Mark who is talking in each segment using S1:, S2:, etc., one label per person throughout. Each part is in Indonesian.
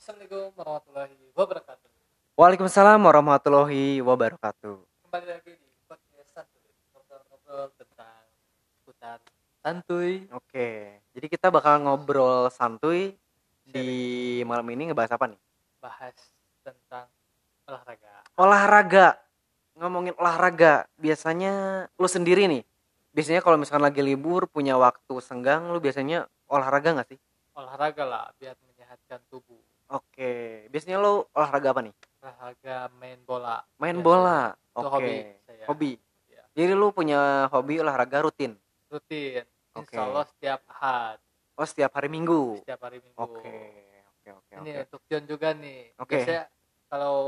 S1: Assalamualaikum warahmatullahi wabarakatuh.
S2: Waalaikumsalam warahmatullahi wabarakatuh.
S1: Kembali lagi di podcast santuy, ngobrol-ngobrol tentang seputar santuy.
S2: Oke, jadi kita bakal ngobrol santuy di malam ini ngebahas apa nih?
S1: bahas tentang olahraga.
S2: Olahraga. Ngomongin olahraga, biasanya lu sendiri nih. Biasanya kalau misalkan lagi libur punya waktu senggang, lu biasanya olahraga nggak sih?
S1: Olahraga lah biar menyehatkan tubuh.
S2: Oke, biasanya lu olahraga apa nih?
S1: Olahraga main bola.
S2: Main
S1: Biasanya.
S2: bola. Oke.
S1: hobi saya.
S2: Hobi.
S1: Iya.
S2: Jadi lu punya hobi olahraga rutin.
S1: Rutin. Insya Allah setiap ahad,
S2: Oh, setiap hari Minggu.
S1: setiap hari minggu.
S2: Oke. Oke, oke,
S1: Ini
S2: oke.
S1: untuk John juga nih.
S2: Oke.
S1: Biasanya kalau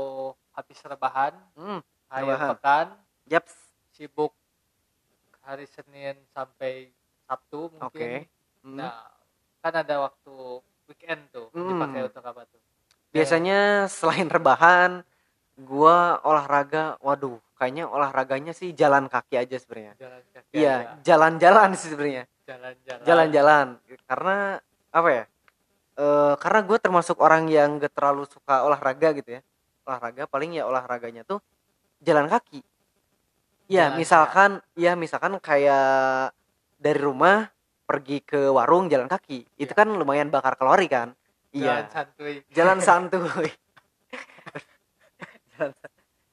S1: habis rebahan,
S2: Hmm,
S1: akhir
S2: Rebahan.
S1: pekan,
S2: yaps.
S1: sibuk hari Senin sampai Sabtu mungkin.
S2: Oke. Hmm.
S1: Nah, kan ada waktu weekend tuh
S2: Hmm.
S1: dipakai untuk apa tuh?
S2: Biasanya selain rebahan, gua olahraga, waduh, kayaknya olahraganya sih jalan kaki aja sebenarnya.
S1: Jalan kaki
S2: Iya, jalan-jalan sih sebenarnya.
S1: jalan-jalan.
S2: Jalan-jalan. Karena apa ya? Eh karena gue termasuk orang yang gak terlalu suka olahraga gitu ya. Olahraga paling ya olahraganya tuh jalan kaki. Ya,
S1: Jalan
S2: misalkan ya misalkan kayak dari rumah pergi ke warung jalan kaki. Itu
S1: Iya.
S2: kan lumayan bakar kalori kan?
S1: Jalan
S2: Iya.
S1: santuy.
S2: jalan santuy jalan,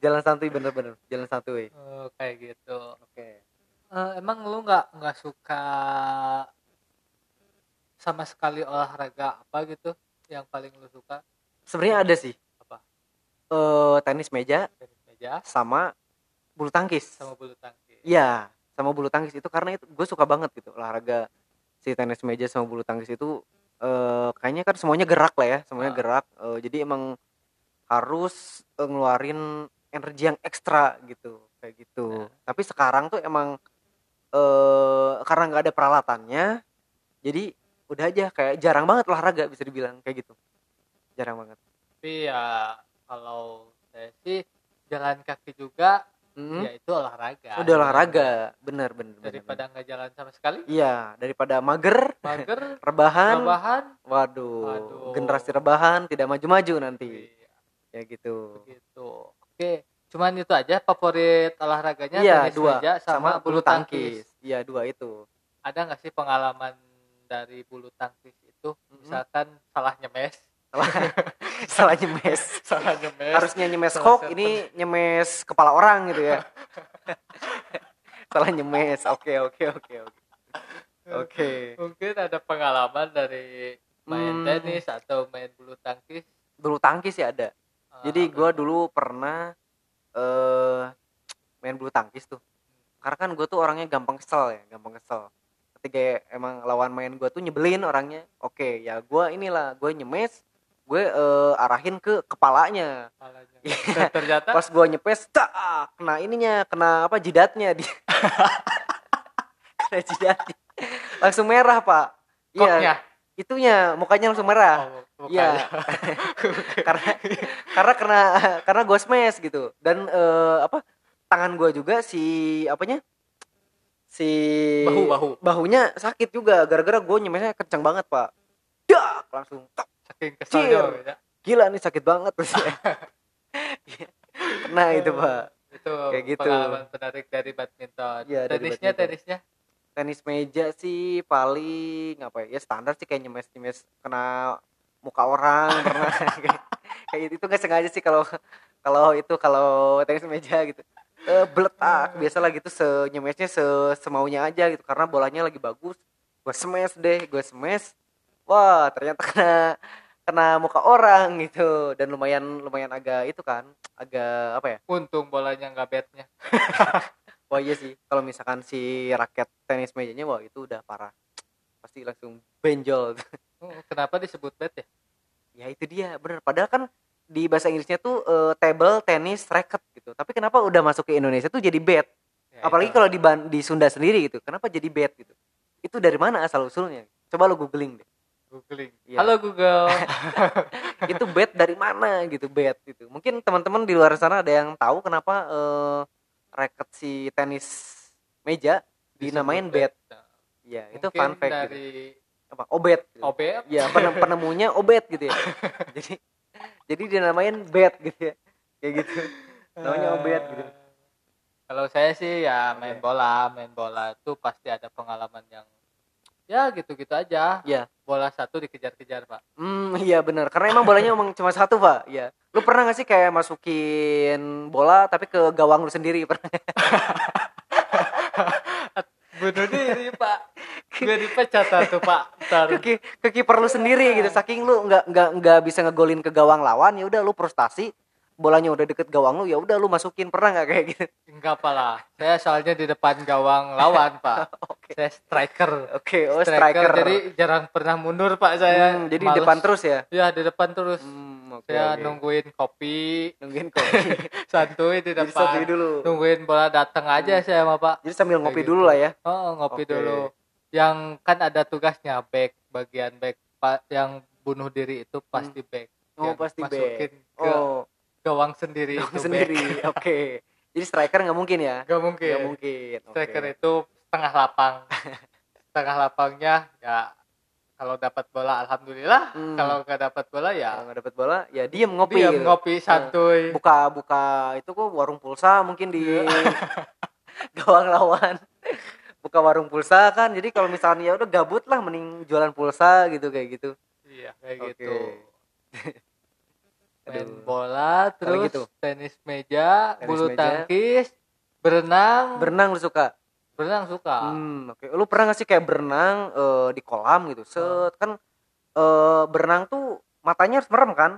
S2: jalan santuy bener-bener jalan santuy
S1: Oh, kayak gitu.
S2: oke
S1: Eh, emang lu nggak nggak suka sama sekali olahraga apa gitu yang paling lu suka?
S2: sebenarnya ada sih
S1: Apa?
S2: eh tenis meja
S1: Tenis meja
S2: sama bulu tangkis
S1: sama bulu tangkis.
S2: iya sama bulu tangkis itu karena itu gue suka banget gitu olahraga si tenis meja sama bulu tangkis itu eh kayaknya kan semuanya gerak lah ya semuanya
S1: Ah.
S2: gerak Eh, jadi emang harus eh, ngeluarin energi yang ekstra gitu kayak gitu
S1: Nah.
S2: tapi sekarang tuh emang eh karena nggak ada peralatannya jadi udah aja kayak jarang banget olahraga bisa dibilang kayak gitu jarang banget
S1: Tapi ya kalau saya sih jalan kaki juga
S2: Mhm.
S1: ya itu olahraga.
S2: udah olahraga bener bener
S1: Daripada nggak jalan sama sekali,
S2: iya daripada mager
S1: mager,
S2: rebahan
S1: rebahan,
S2: waduh,
S1: Waduh.
S2: generasi rebahan tidak maju-maju nanti
S1: iya,
S2: ya gitu
S1: begitu. Oke, cuman itu aja favorit olahraganya
S2: iya dua
S1: meja sama, bulu tangkis.
S2: iya dua itu
S1: Ada nggak sih pengalaman dari bulu tangkis itu?
S2: Mhm.
S1: Misalkan salah nyemes,
S2: salah salah nyemes.
S1: Salah nyemes.
S2: harusnya nyemes
S1: Salah
S2: ini nyemes kepala orang gitu ya. Salah nyemes oke oke oke oke. Oke.
S1: Mungkin ada pengalaman dari main
S2: Hmm.
S1: tenis atau main bulu tangkis.
S2: bulu tangkis ya ada. Jadi
S1: Ah,
S2: gue dulu pernah eh main bulu tangkis tuh. Karena kan gue tuh orangnya gampang kesel ya gampang kesel. Ketika emang lawan main gue tuh nyebelin orangnya. Oke ya gue inilah gue nyemes gue eh, arahin ke kepalanya.
S1: Kepalanya.
S2: Iya.
S1: Ternyata
S2: pas gue nyepes tak kena ininya kena apa jidatnya dia. Kena jidatnya langsung merah pak.
S1: Koknya.
S2: iya itunya mukanya langsung merah.
S1: Oh,
S2: Iya. karena karena kena karena gue smash gitu. Dan eh, apa tangan gue juga si apanya? Si
S1: Bahu, bahu.
S2: bahunya sakit juga. Gara-gara gue nyemesnya kencang banget pak langsung tak
S1: Saking keselnya.
S2: Cir.
S1: ya.
S2: gila nih sakit banget nah itu pak
S1: Itu
S2: Kayak gitu.
S1: pengalaman menarik dari badminton.
S2: Dari
S1: tenisnya,
S2: badminton.
S1: tenisnya.
S2: tenis meja sih paling apa ya ya standar sih kayak nyemes nyemes kena muka orang pernah kayak, kayak itu nggak sengaja sih kalau kalau itu kalau tenis meja gitu eh beletak biasalah gitu senyemesnya se semaunya aja gitu karena bolanya lagi bagus gue smash deh gue smash wah ternyata kena kena muka orang gitu dan lumayan lumayan agak itu kan agak apa ya
S1: Untung bolanya nggak bednya.
S2: Wah iya sih, kalau misalkan si raket tenis mejanya wah itu udah parah. Pasti langsung benjol.
S1: Oh, Kenapa disebut bed ya?
S2: ya itu dia, bener. Padahal kan di bahasa Inggrisnya tuh eh, table tennis racket gitu. Tapi kenapa udah masuk ke Indonesia tuh jadi bed?
S1: Ya,
S2: Apalagi kalau di di Sunda sendiri gitu. Kenapa jadi bed gitu? Itu dari mana asal usulnya? Coba lu googling deh.
S1: Googling.
S2: Iya.
S1: Halo Google.
S2: itu bed dari mana gitu bed gitu. Mungkin teman-teman di luar sana ada yang tahu kenapa eh, racket si tenis meja dinamain bed.
S1: Nah,
S2: Ya, itu fun fact gitu.
S1: dari
S2: Apa? Obet. gitu.
S1: obet
S2: Ya, penem- penemunya obet gitu ya. Jadi jadi dinamain bed gitu ya kayak gitu namanya obet gitu
S1: Eh, Kalau saya sih ya main
S2: Oke.
S1: bola, main bola itu pasti ada pengalaman yang ya gitu-gitu aja.
S2: Iya.
S1: Bola satu dikejar-kejar, Pak.
S2: hmm iya benar karena emang bolanya emang cuma satu pak iya lu pernah gak sih kayak masukin bola tapi ke gawang lu sendiri pernah
S1: Bunuh diri, Pak. Gue dipecat tuh, Pak. Ntar.
S2: ke, ke kiper lu sendiri gitu saking lu nggak nggak nggak bisa ngegolin ke gawang lawan ya udah lu frustasi bolanya udah deket gawang lu ya udah lu masukin pernah nggak kayak gitu
S1: Enggak apa lah. Saya soalnya di depan gawang lawan, Pak.
S2: oke
S1: Saya striker.
S2: oke oh striker,
S1: Jadi jarang pernah mundur, Pak. Saya
S2: Hmm, jadi
S1: males.
S2: depan terus ya
S1: Ya, di depan terus.
S2: hmm, oke,
S1: saya
S2: oke.
S1: nungguin kopi,
S2: nungguin kok
S1: santuy di
S2: jadi
S1: depan.
S2: ngopi dulu
S1: Nungguin bola datang aja saya sama Pak.
S2: jadi sambil
S1: Kayak
S2: ngopi
S1: gitu.
S2: dulu lah ya
S1: Oh, ngopi
S2: Oke.
S1: dulu. Yang kan ada tugasnya back, bagian back Pak yang bunuh diri itu pasti back.
S2: oh
S1: Yang
S2: pasti back
S1: masukin ke
S2: oh
S1: gawang sendiri
S2: gawang
S1: itu
S2: sendiri oke jadi striker nggak mungkin ya
S1: back. Gak mungkin.
S2: nggak mungkin.
S1: Striker itu setengah lapang. setengah lapangnya ya kalau dapat bola alhamdulillah,
S2: Hmm.
S1: kalau nggak dapat bola ya
S2: nggak dapat bola ya diem ngopi gitu.
S1: ngopi santuy.
S2: buka buka itu kok warung pulsa mungkin di gawang lawan buka warung pulsa kan jadi kalau misalnya ya udah gabut lah mending jualan pulsa gitu kayak gitu
S1: Iya, kayak
S2: Oke.
S1: gitu. Bola, terus
S2: gitu.
S1: tenis meja,
S2: Tenis
S1: bulu
S2: meja.
S1: tangkis, berenang.
S2: berenang lu suka
S1: berenang suka.
S2: hmm, oke lu pernah gak sih kayak berenang eh, di kolam gitu set kan eh, berenang tuh matanya harus merem kan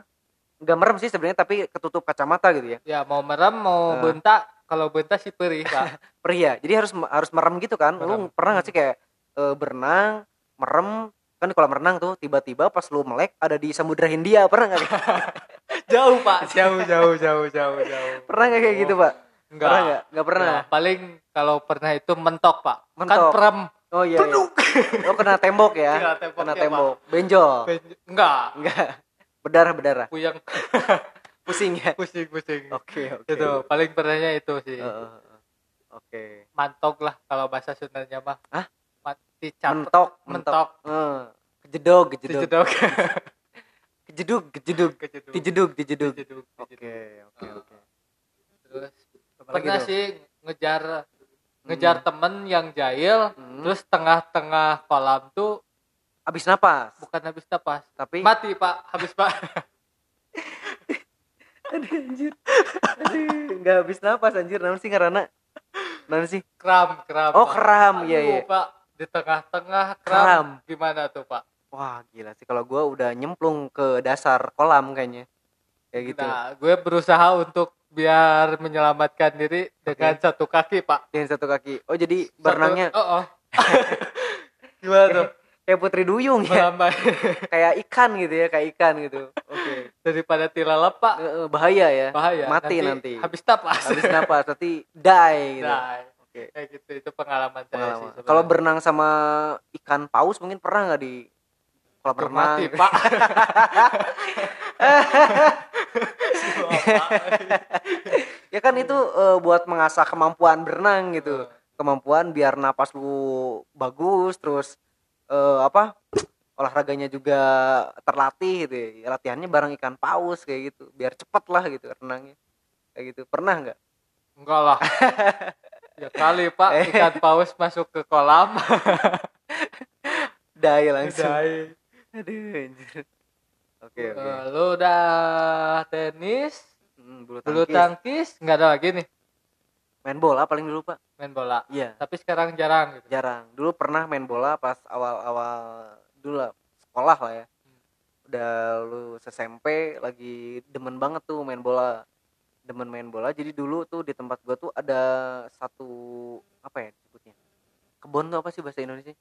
S2: nggak merem sih sebenarnya tapi ketutup kacamata gitu ya
S1: Ya mau merem mau
S2: Nah.
S1: bentak, kalau bentak sih perih, Pak.
S2: pria jadi harus harus merem gitu kan lu
S1: Merem.
S2: pernah gak sih kayak eh, berenang merem kan di kolam renang tuh tiba-tiba pas lu melek ada di samudra Hindia pernah nggak
S1: jauh, Pak. Jauh, jauh, jauh, jauh, jauh.
S2: pernah nggak kayak gitu pak
S1: Enggak.
S2: pernah nggak nggak pernah
S1: Enggak. Paling kalau pernah itu mentok, Pak. Kan
S2: Mentok.
S1: perem.
S2: oh iya, iya. oh kena tembok ya
S1: Kena temboknya,
S2: kena
S1: Pak.
S2: tembok benjol
S1: Ben- Enggak.
S2: enggak berdarah berdarah
S1: Puyeng
S2: pusing ya
S1: pusing-pusing.
S2: oke oke
S1: Itu paling pernahnya itu sih.
S2: Eh. oke
S1: Mantok lah kalau bahasa Sundanya mah.
S2: Hah?
S1: Mati cap
S2: mentok
S1: mentok.
S2: Eh, kejedog kejedog.
S1: Dijedok.
S2: kejedug kejedug. Dijedug dijedug
S1: Dijeduk,
S2: oke
S1: dijeduk.
S2: oke oke.
S1: Terus pernah sih ngejar ngejar temen yang jahil
S2: Hmm.
S1: terus tengah-tengah kolam tuh
S2: habis napas?
S1: Bukan habis napas.
S2: Tapi?
S1: Mati pak. Habis pak.
S2: Aduh anjir. Aduh. Nggak habis napas anjir. Namun sih karena namun sih?
S1: Kram kram
S2: oh kram. Iya iya.
S1: Pak di tengah-tengah kram.
S2: Kram.
S1: gimana tuh pak?
S2: Wah gila sih. Kalau gua udah nyemplung ke dasar kolam kayaknya. Kayak gitu.
S1: Nah gue berusaha untuk biar menyelamatkan diri dengan satu kaki pak.
S2: Dengan satu kaki. Oh jadi
S1: Satu-
S2: berenangnya?
S1: Oh, oh. gimana tuh?
S2: Kayak putri duyung ya? Kayak ikan gitu ya kayak ikan gitu. Oke.
S1: Daripada tilalap pak.
S2: Bahaya ya.
S1: Bahaya.
S2: Mati nanti,
S1: habis napas.
S2: Habis napas nanti die gitu.
S1: Nah,
S2: Oke.
S1: kayak gitu itu pengalaman, saya sih
S2: Pengalaman. kalau berenang sama ikan paus mungkin pernah nggak di kolam renang?
S1: Mati pak.
S2: Ya kan itu eh, buat mengasah kemampuan berenang gitu. Kemampuan biar napas lu bagus terus eh, apa olahraganya juga terlatih gitu ya. latihannya bareng ikan paus kayak gitu biar cepet lah gitu renangnya. Kayak gitu. Pernah nggak?
S1: Enggak lah ya kali pak.
S2: Eh.
S1: ikan paus masuk ke kolam.
S2: Dai langsung.
S1: Dai.
S2: aduh anjir. Oke oke.
S1: Eh, lu udah tenis
S2: Hmm, bulu
S1: bulu
S2: tangkis.
S1: tangkis nggak ada lagi nih.
S2: Main bola paling dulu pak.
S1: Main bola.
S2: Iya.
S1: Tapi sekarang jarang gitu.
S2: Jarang. Dulu pernah main bola pas awal-awal dulu lah sekolah lah ya. Udah lulus SMP lagi demen banget tuh main bola demen main bola. Jadi dulu tuh di tempat gua tuh ada satu apa ya disebutnya? Kebun tuh apa sih bahasa Indonesia?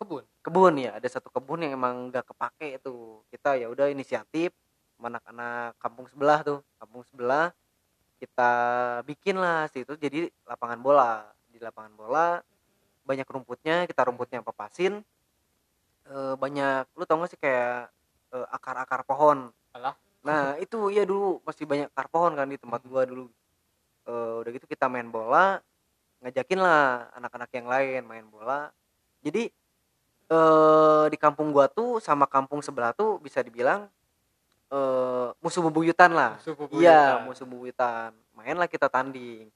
S1: Kebun?
S2: Kebun ya. Ada satu kebun yang emang gak kepake tuh. Kita ya udah inisiatif anak-anak kampung sebelah tuh. Kampung sebelah kita bikin lah situ jadi lapangan bola. Di lapangan bola banyak rumputnya kita rumputnya papasin. Eh, banyak lu tau gak sih kayak eh, akar-akar pohon?
S1: Alah.
S2: Nah itu ya dulu masih banyak akar pohon kan di tempat gua dulu Eh, udah gitu kita main bola ngajakin lah anak-anak yang lain main bola jadi eh di kampung gua tuh sama kampung sebelah tuh bisa dibilang eh, musuh bebuyutan lah
S1: Musuh
S2: iya
S1: bebuyutan.
S2: musuh bebuyutan mainlah kita tanding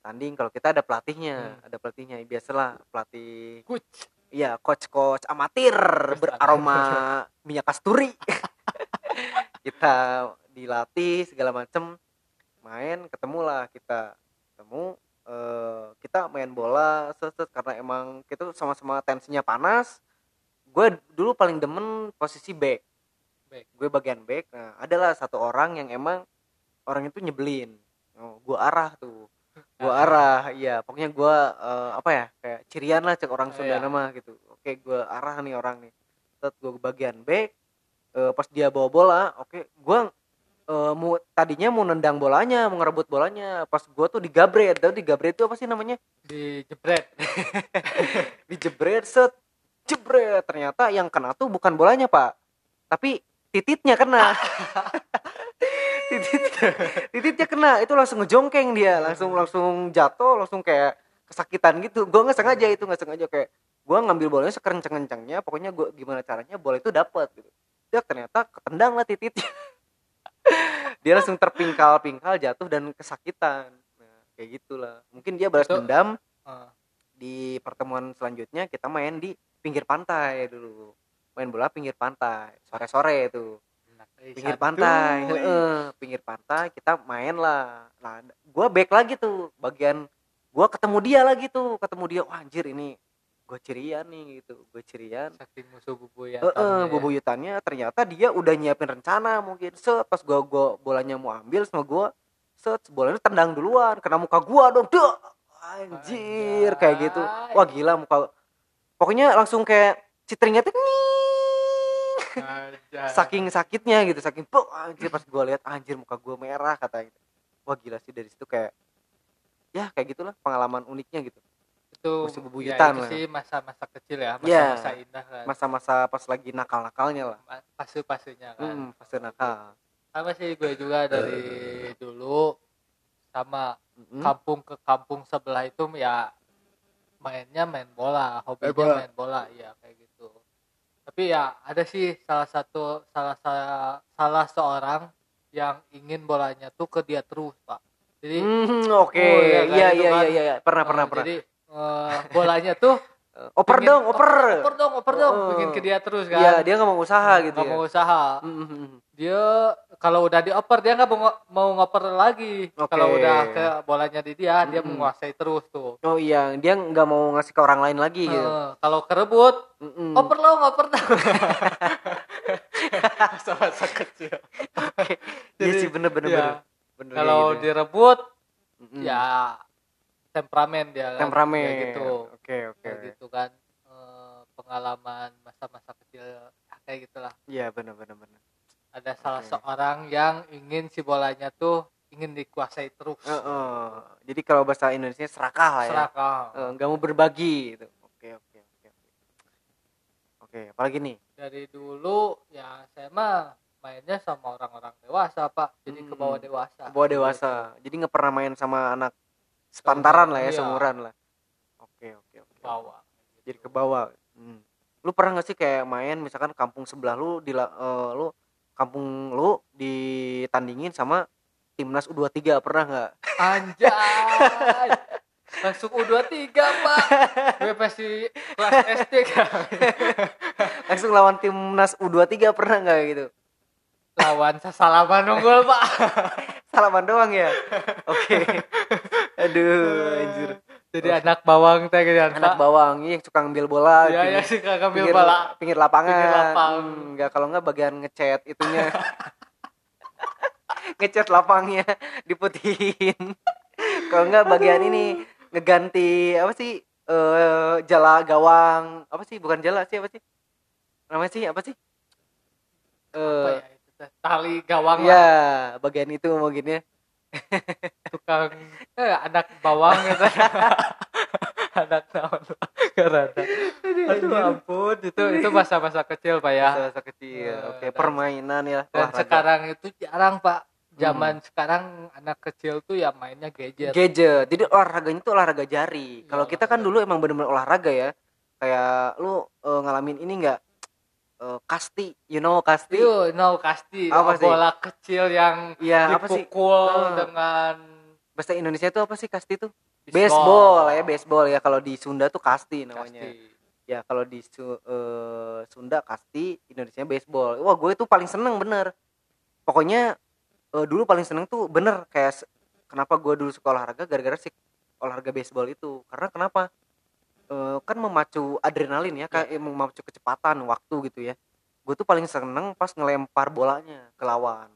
S2: tanding kalau kita ada pelatihnya
S1: Hmm.
S2: ada pelatihnya biasalah pelatih
S1: Coach.
S2: Iya, coach-coach amatir beraroma minyak kasturi. kita dilatih segala macem main ketemulah kita ketemu eh, kita main bola set, set, karena emang kita sama-sama tensinya panas gue dulu paling demen posisi back.
S1: Back.
S2: gue bagian back nah adalah satu orang yang emang orang itu nyebelin. Oh, gue arah tuh gue arah iya pokoknya gue eh, apa ya kayak cirian lah cek orang
S1: Oh,
S2: Sunda
S1: iya.
S2: nama gitu. Oke gue arah nih orang nih. Set gue bagian back eh, pas dia bawa bola oke gue eh, mau tadinya mau nendang bolanya mau ngerebut bolanya pas gue tuh digabret. Tau digabret itu apa sih namanya?
S1: Di jebret.
S2: dijebret set jebret. Ternyata yang kena tuh bukan bolanya pak. Tapi tititnya kena. Titit tititnya kena. Itu langsung ngejongkeng dia. Langsung langsung jatuh langsung kayak kesakitan gitu. Gue nggak sengaja itu nggak sengaja. Kayak gue ngambil bolanya sekenceng kencengnya pokoknya gue gimana caranya bola itu dapat gitu dia ternyata ketendang lah tititnya dia langsung terpingkal pingkal jatuh dan kesakitan. Nah, kayak gitulah. Mungkin dia balas
S1: Itu-
S2: dendam
S1: Eh,
S2: di pertemuan selanjutnya kita main di pinggir pantai dulu. Main bola pinggir pantai sore-sore itu.
S1: Enak. Eh,
S2: pinggir pantai heeh, pinggir pantai kita main lah. Nah gua back lagi tuh bagian gua ketemu dia lagi tuh ketemu dia wah anjir ini gue cirian nih gitu. Gue cirian
S1: Saking musuh bubuyatan.
S2: Heeh,
S1: ya.
S2: bubuyutannya ternyata dia udah nyiapin rencana mungkin. Set pas gua gua bolanya mau ambil sama gua set bolanya tendang duluan kena muka gua dong Duh! anjir kayak gitu. Wah gila muka pokoknya langsung kayak citringnya tuh saking sakitnya gitu saking puk anjir pas gua lihat anjir muka gua merah kata gitu wah gila sih dari situ kayak ya kayak gitulah pengalaman uniknya gitu
S1: itu
S2: musuh bebuyutan
S1: ya, itu
S2: lah.
S1: sih masa-masa kecil ya
S2: Iya.
S1: masa-masa indah kan
S2: masa-masa pas lagi nakal-nakalnya lah
S1: Ma- pasu-pasunya kan
S2: hmm, fase nakal
S1: sama sih gue juga dari dulu sama
S2: Mm-mm.
S1: kampung ke kampung sebelah itu ya mainnya main bola hobinya
S2: bola.
S1: main bola iya kayak gitu tapi ya ada sih salah satu salah salah salah seorang yang ingin bolanya tuh ke dia terus pak jadi
S2: Hmm, oke
S1: Oh, iya,
S2: iya
S1: kayak gitu
S2: iya
S1: kan.
S2: iya iya pernah
S1: eh,
S2: pernah pernah
S1: eh, bolanya tuh
S2: Eh, oper
S1: pingin-
S2: dong oper.
S1: Oper dong oper dong
S2: Oh.
S1: bikin ke dia terus kan.
S2: Iya dia nggak mau usaha gitu
S1: nggak
S2: ya.
S1: Mau usaha.
S2: Mm, mm, mm.
S1: dia kalau udah dioper dia nggak mau ngo- mau ngoper lagi.
S2: Oke.
S1: kalau udah ke bolanya di dia dia menguasai terus tuh.
S2: Oh iya dia nggak mau ngasih ke orang lain lagi gitu.
S1: Eh, kalau kerebut
S2: Mm-mm.
S1: oper lo ngoper dong. Masa-masa kecil.
S2: Iya
S1: Jadi,
S2: sih bener bener
S1: ya,
S2: kayak
S1: kalau
S2: gitu.
S1: direbut
S2: Mm-mm.
S1: ya temperamen dia kan.
S2: temperamen
S1: Kayak gitu.
S2: oke oke
S1: Kayak gitu kan Eh, pengalaman masa-masa kecil ya, kayak gitulah.
S2: Iya bener bener bener.
S1: Ada salah
S2: Oke.
S1: seorang yang ingin si bolanya tuh ingin dikuasai terus.
S2: Eh, eh. jadi kalau bahasa Indonesia serakah lah ya.
S1: Serakah.
S2: Nggak mau berbagi gitu. Oke oke oke oke. Oke apalagi nih?
S1: Dari dulu ya saya mah mainnya sama orang-orang dewasa pak. Jadi ke bawah
S2: Hmm.
S1: dewasa.
S2: ke bawah dewasa. Jadi nggak pernah main sama anak sepantaran lah ya
S1: Iya.
S2: seumuran lah. Oke oke oke
S1: bawah
S2: jadi ke bawah. Hmm. lu pernah nggak sih kayak main misalkan kampung sebelah lu di la- eh, lu kampung lu ditandingin sama timnas U23 pernah nggak?
S1: Anjay. Langsung U23 pak. Gue pasti kelas SD kan.
S2: Langsung lawan timnas U23 pernah nggak gitu?
S1: Lawan sasalaman unggul pak
S2: salaman doang ya? Oke. Aduh anjir.
S1: jadi anak bawang teh gitu kan,
S2: anak bawang iya, yang suka ngambil bola
S1: Iya,
S2: pinggir-
S1: ya sih kagak ambil
S2: pinggir,
S1: bola.
S2: pinggir lapangan.
S1: Pinggir lapang.
S2: Hmm, kalau nggak bagian ngecat itunya. Ngecat lapangnya diputihin. Kalau nggak bagian ini ngeganti apa sih eh jala gawang. Apa sih bukan jala sih apa sih? Namanya sih apa sih? Eh
S1: ya itu? teh? Tali gawang
S2: ya
S1: lah,
S2: bagian itu mungkin ya
S1: tukang eh, anak bawang gitu. anak naon karena aduh ampun. Itu itu masa-masa kecil pak ya.
S2: Masa kecil.
S1: Eh,
S2: oke
S1: dan-
S2: permainan ya.
S1: dan sekarang itu jarang pak. Zaman
S2: Hmm.
S1: sekarang anak kecil tuh ya mainnya gadget.
S2: Gadget. Jadi olahraganya tuh olahraga jari.
S1: Iya,
S2: kalau kita kan dulu emang bener-bener olahraga ya. Kayak lu eh, ngalamin ini enggak eh, kasti you know kasti
S1: You know kasti
S2: Apa sih?
S1: bola kecil yang
S2: Iya, apa sih?
S1: dipukul
S2: Ah.
S1: dengan
S2: bahasa Indonesia itu apa sih kasti tuh
S1: baseball.
S2: baseball ya baseball ya kalau di Sunda tuh kasti namanya
S1: Kasti.
S2: ya kalau di eh, Sunda kasti Indonesia baseball wah gue tuh paling seneng bener pokoknya eh, dulu paling seneng tuh bener kayak kenapa gue dulu suka olahraga gara-gara si olahraga baseball itu karena kenapa Eh, kan memacu adrenalin ya kayak memacu kecepatan waktu gitu ya gue tuh paling seneng pas ngelempar bolanya ke lawan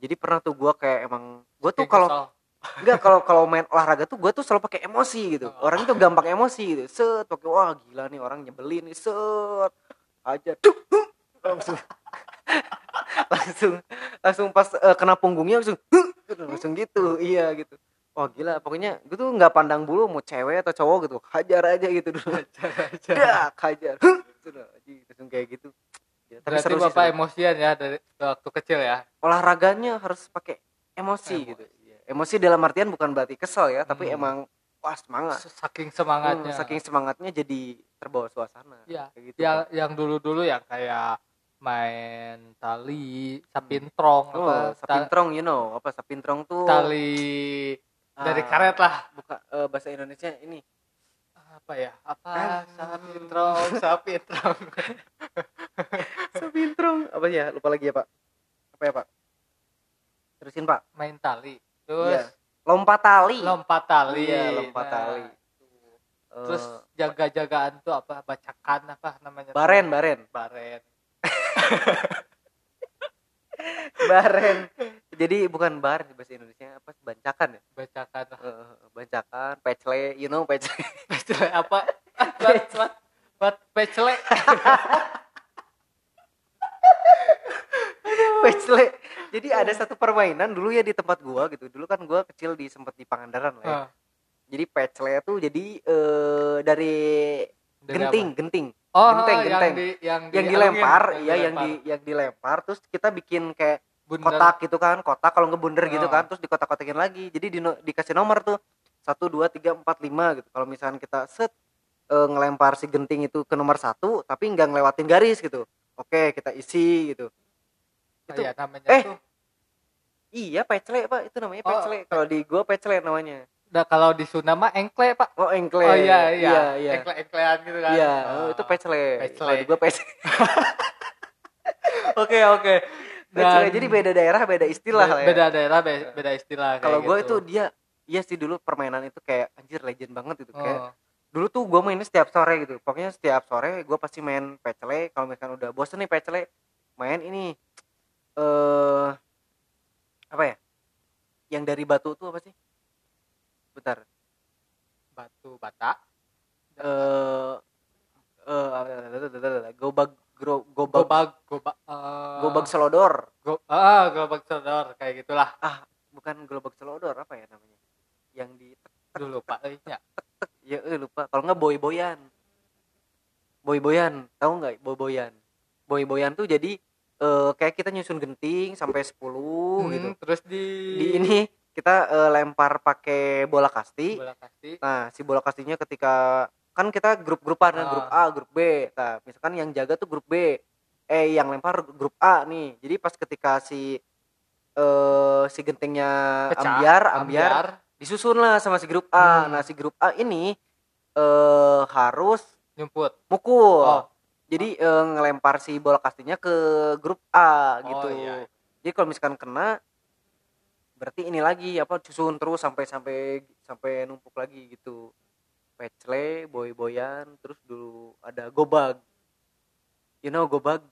S2: jadi pernah tuh gue kayak emang gue tuh kalau. Enggak kalau kalau main olahraga tuh gue tuh selalu pakai emosi gitu.
S1: Oh.
S2: Orang itu gampang emosi gitu. Set pakai wah gila nih orang nyebelin nih. Set aja tuh langsung langsung langsung pas eh, kena punggungnya langsung "Huh!" gitu, langsung gitu. Iya gitu. Wah gila pokoknya gue tuh nggak pandang bulu mau cewek atau cowok gitu. Hajar aja gitu dulu. Dak hajar. Huh! Sudah langsung kayak gitu. Ya, tapi
S1: Berarti
S2: seru sih,
S1: bapak
S2: seru.
S1: emosian ya dari waktu kecil ya.
S2: olahraganya harus pakai emosi,
S1: Emosi.
S2: gitu. Emosi dalam artian bukan berarti kesel ya, tapi
S1: Hmm.
S2: emang wah semangat.
S1: Saking semangatnya.
S2: Hmm, saking semangatnya jadi terbawa suasana.
S1: Iya.
S2: Kayak gitu.
S1: yang
S2: Pak.
S1: yang dulu-dulu yang kayak main tali, sapintrong
S2: Oh,
S1: apa
S2: sapintrong you know, apa sapintrong tuh
S1: tali dari
S2: ah,
S1: karet lah.
S2: Buka eh, bahasa Indonesia ini.
S1: Apa ya? Apa
S2: Ah.
S1: sapintrong, sapintrong.
S2: sapintrong apa ya? Lupa lagi ya, Pak. Apa ya, Pak? Terusin, Pak.
S1: main tali. Terus
S2: Iya. Lompat tali.
S1: lompat tali.
S2: Iya, lompat
S1: Nah,
S2: tali.
S1: Terus
S2: Eh,
S1: jaga-jagaan tuh apa? Bacakan apa namanya? tuh?
S2: baren, baren.
S1: Baren.
S2: Jadi bukan bar di bahasa Indonesia apa bancakan ya?
S1: Bacakan.
S2: Eh, bancakan, pecle, you know pecle.
S1: Pecle apa? Buat buat buat pecle.
S2: pecle. Jadi ada satu permainan dulu ya di tempat gua gitu. Dulu kan gua kecil di sempat di Pangandaran lah ya.
S1: Ah,
S2: Jadi pecle tuh jadi eh, dari
S1: dari
S2: genting,
S1: apa?
S2: genting.
S1: Oh,
S2: genteng,
S1: yang
S2: genteng.
S1: di yang,
S2: Yang dilempar, iya yang
S1: dilempar.
S2: di yang dilempar terus kita bikin kayak
S1: Bundar.
S2: kotak gitu kan, kotak kalau nggak bunder gitu
S1: Oh.
S2: kan, terus dikotak-kotakin lagi. Jadi di, dikasih nomor tuh satu dua tiga empat lima gitu. Kalau misalkan kita set eh, ngelempar si genting itu ke nomor satu, tapi nggak ngelewatin garis gitu. Oke, kita isi gitu.
S1: Ah,
S2: Itu
S1: iya, namanya
S2: eh,
S1: tuh.
S2: iya pecle pak, itu namanya
S1: Oh.
S2: pecle. Kalau di gua pecle namanya.
S1: Nah, kalau di Sunda mah engkle, Pak.
S2: Oh engkle.
S1: Oh iya, iya.
S2: iya. iya.
S1: Engkle-engklean gitu kan.
S2: Iya,
S1: Oh.
S2: oh, itu pecle.
S1: Pecle.
S2: Kalau di gua pecle.
S1: Oke, oke. Dan
S2: Jadi beda daerah beda istilah
S1: be-
S2: lah ya.
S1: beda daerah be- beda istilah kayak
S2: Kalau gue
S1: gitu.
S2: itu dia iya sih dulu permainan itu kayak anjir legend banget itu kayak
S1: Oh.
S2: dulu tuh gue mainnya setiap sore gitu pokoknya setiap sore gue pasti main pecle kalau misalkan udah bosen nih pecle main ini eh apa ya yang dari batu tuh apa sih bentar
S1: batu bata.
S2: eh eh gobag gro- gobag
S1: Gobag, gobag, eh,
S2: gobag selodor.
S1: go- ah, gobag sodor kayak gitulah.
S2: Bukan gobag selodor apa ya namanya? Yang di
S1: dulu Pak. Eh, ya.
S2: ya eh, lupa. Kalau nggak boy boyan boy boyan tahu nggak boy boyan boy boyan tuh jadi eh, kayak kita nyusun genting sampai 10 gitu.
S1: Hmm, terus di
S2: di ini kita eh, lempar pakai bola kasti.
S1: Bola kasti.
S2: nah si bola kastinya ketika kan kita grup-grupan
S1: Ah.
S2: grup A grup B nah misalkan yang jaga tuh grup B eh yang lempar grup A nih jadi pas ketika si eh si gentingnya
S1: Pecah,
S2: ambiar ambiar disusun lah sama si grup A.
S1: Hmm.
S2: Nah si grup A ini eh harus
S1: nyumput.
S2: mukul.
S1: Oh.
S2: Jadi eh, ngelempar si bola kastinya ke grup A gitu.
S1: Oh, iya.
S2: Jadi kalau misalkan kena berarti ini lagi apa susun terus sampai sampai sampai numpuk lagi gitu. Pecle, boy-boyan, terus dulu ada gobag. You know gobag?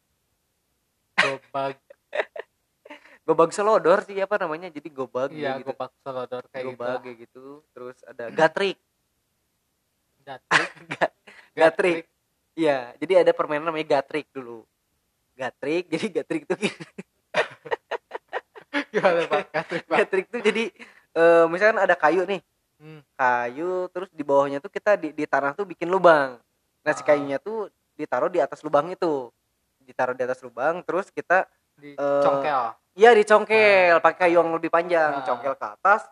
S1: Gobag.
S2: Gobag selodor sih apa namanya? Jadi gobag
S1: iya,
S2: gitu.
S1: gobag selodor kayak gitu.
S2: gobag kayak gitu. Terus ada gatrik.
S1: Gatrik.
S2: Gatrik. Iya, jadi ada permainan namanya gatrik dulu. Gatrik, jadi gatrik itu
S1: Gimana Pak? Gatrik, Pak.
S2: gatrik tuh jadi eh, misalkan ada kayu nih,
S1: Hmm.
S2: Kayu terus di bawahnya tuh kita di, di tanah tuh bikin lubang. Nah, si
S1: Ah.
S2: kayunya tuh ditaruh di atas lubang itu. Ditaruh di atas lubang, terus kita
S1: Di
S2: Eh,
S1: congkel.
S2: iya dicongkel pakai kayu yang lebih panjang,
S1: Ah.
S2: congkel ke atas,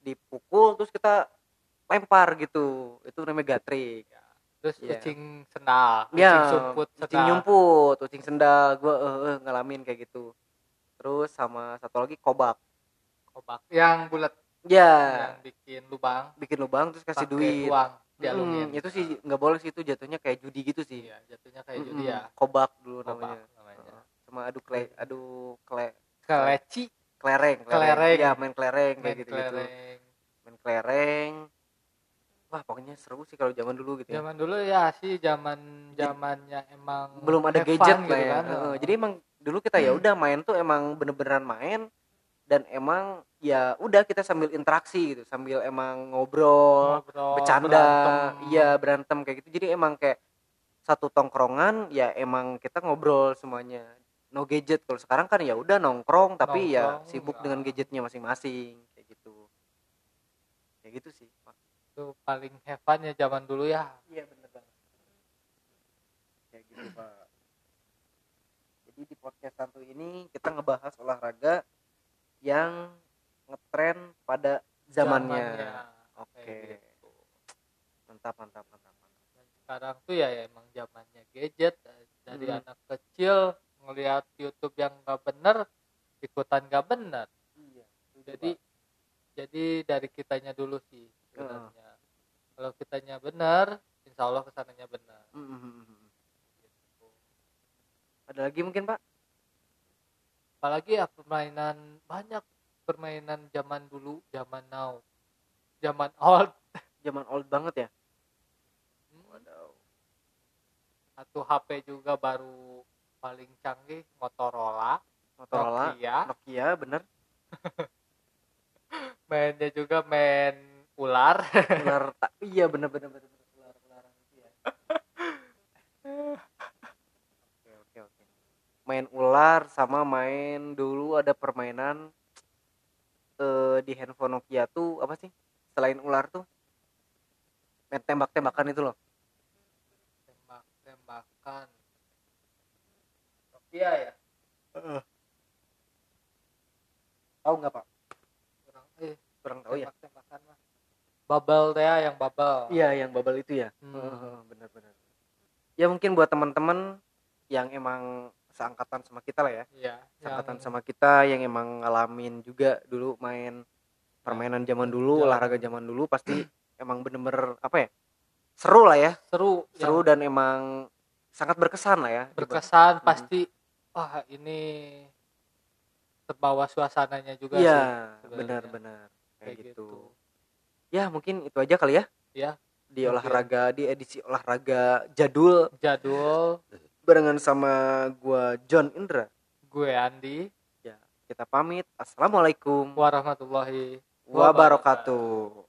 S2: dipukul terus kita lempar gitu. Itu namanya gatrik.
S1: terus
S2: Iya.
S1: ucing sendal ucing
S2: ya
S1: sumput
S2: ucing
S1: sendal
S2: nyumput ucing sendal gue eh, eh, ngalamin kayak gitu terus sama satu lagi kobak
S1: kobak yang bulat
S2: ya.
S1: Bikin lubang.
S2: Bikin lubang terus kasih duit.
S1: uang
S2: Hmm,
S1: dialungin
S2: itu sih nggak boleh sih itu jatuhnya kayak judi gitu sih.
S1: Iya jatuhnya kayak
S2: Mm-mm.
S1: judi ya.
S2: Kobak dulu
S1: kobak
S2: namanya.
S1: namanya.
S2: Sama adu kle adu kle
S1: keleci
S2: kelereng
S1: Kelereng.
S2: ya main kelereng kayak gitu gitu main kelereng. Wah pokoknya seru sih kalau zaman dulu gitu ya.
S1: Zaman dulu ya sih zaman zamannya emang
S2: belum ada gadget
S1: gitu
S2: lah ya.
S1: kan.
S2: Heeh, jadi emang dulu kita ya udah main tuh emang bener-beneran main dan emang ya udah kita sambil interaksi gitu sambil emang ngobrol
S1: ngobrol
S2: bercanda
S1: berantem.
S2: iya berantem kayak gitu. Jadi emang kayak satu tongkrongan ya emang kita ngobrol semuanya. No gadget kalau sekarang kan ya udah nongkrong tapi ya
S1: Nongkrong,
S2: sibuk
S1: ya.
S2: dengan gadgetnya masing-masing kayak gitu. Kayak gitu sih
S1: itu paling have fun ya zaman dulu ya.
S2: Iya bener banget. Kayak gitu pak. Jadi di podcast santu ini kita ngebahas olahraga yang ngetren pada zamannya, Oke.
S1: Kayak gitu.
S2: mantap mantap mantap mantap.
S1: Dan sekarang tuh ya emang zamannya gadget. Dari
S2: Hmm.
S1: anak kecil ngelihat YouTube yang nggak bener ikutan nggak bener.
S2: Iya
S1: jadi jadi dari kitanya dulu sih sebenarnya. Kalau kitanya bener insya Allah ke sananya bener. Gitu.
S2: ada lagi mungkin pak
S1: apalagi ya permainan banyak permainan zaman dulu zaman now. Zaman old.
S2: Zaman old banget ya?
S1: Hmm,
S2: waduh.
S1: Satu HP juga baru paling canggih Motorola.
S2: Motorola
S1: Nokia.
S2: Nokia bener.
S1: Mainnya juga main ular.
S2: Ular tak iya bener bener bener bener ular ularan itu ya oke oke oke main ular sama main dulu ada permainan eh di handphone Nokia tuh apa sih selain ular tuh? Main tembak tembakan itu loh.
S1: Tembak tembakan Nokia ya?
S2: Tahu nggak pak?
S1: Kurang eh
S2: kurang tahu ya.
S1: tembak tembakan mah bubble teh ya, yang bubble.
S2: Iya yang bubble itu ya?
S1: Hmm.
S2: Heeh, bener bener ya mungkin buat teman-teman yang emang seangkatan sama kita lah ya.
S1: Iya
S2: angkatan
S1: yang
S2: sama kita yang emang ngalamin juga dulu main permainan zaman dulu
S1: Zaman.
S2: olahraga zaman dulu pasti emang bener-bener apa ya seru lah ya.
S1: Seru
S2: seru
S1: yang
S2: dan emang sangat berkesan lah ya.
S1: Berkesan
S2: Hmm.
S1: pasti wah ini terbawa suasananya juga
S2: iya benar-benar kayak,
S1: kayak
S2: gitu.
S1: gitu.
S2: Ya mungkin itu aja kali ya.
S1: Ya
S2: di
S1: Mungkin.
S2: olahraga di edisi olahraga jadul.
S1: Jadul
S2: barengan sama gua John Indra.
S1: Gue Andi.
S2: Kita pamit. Assalamualaikum
S1: warahmatullahi
S2: wabarakatuh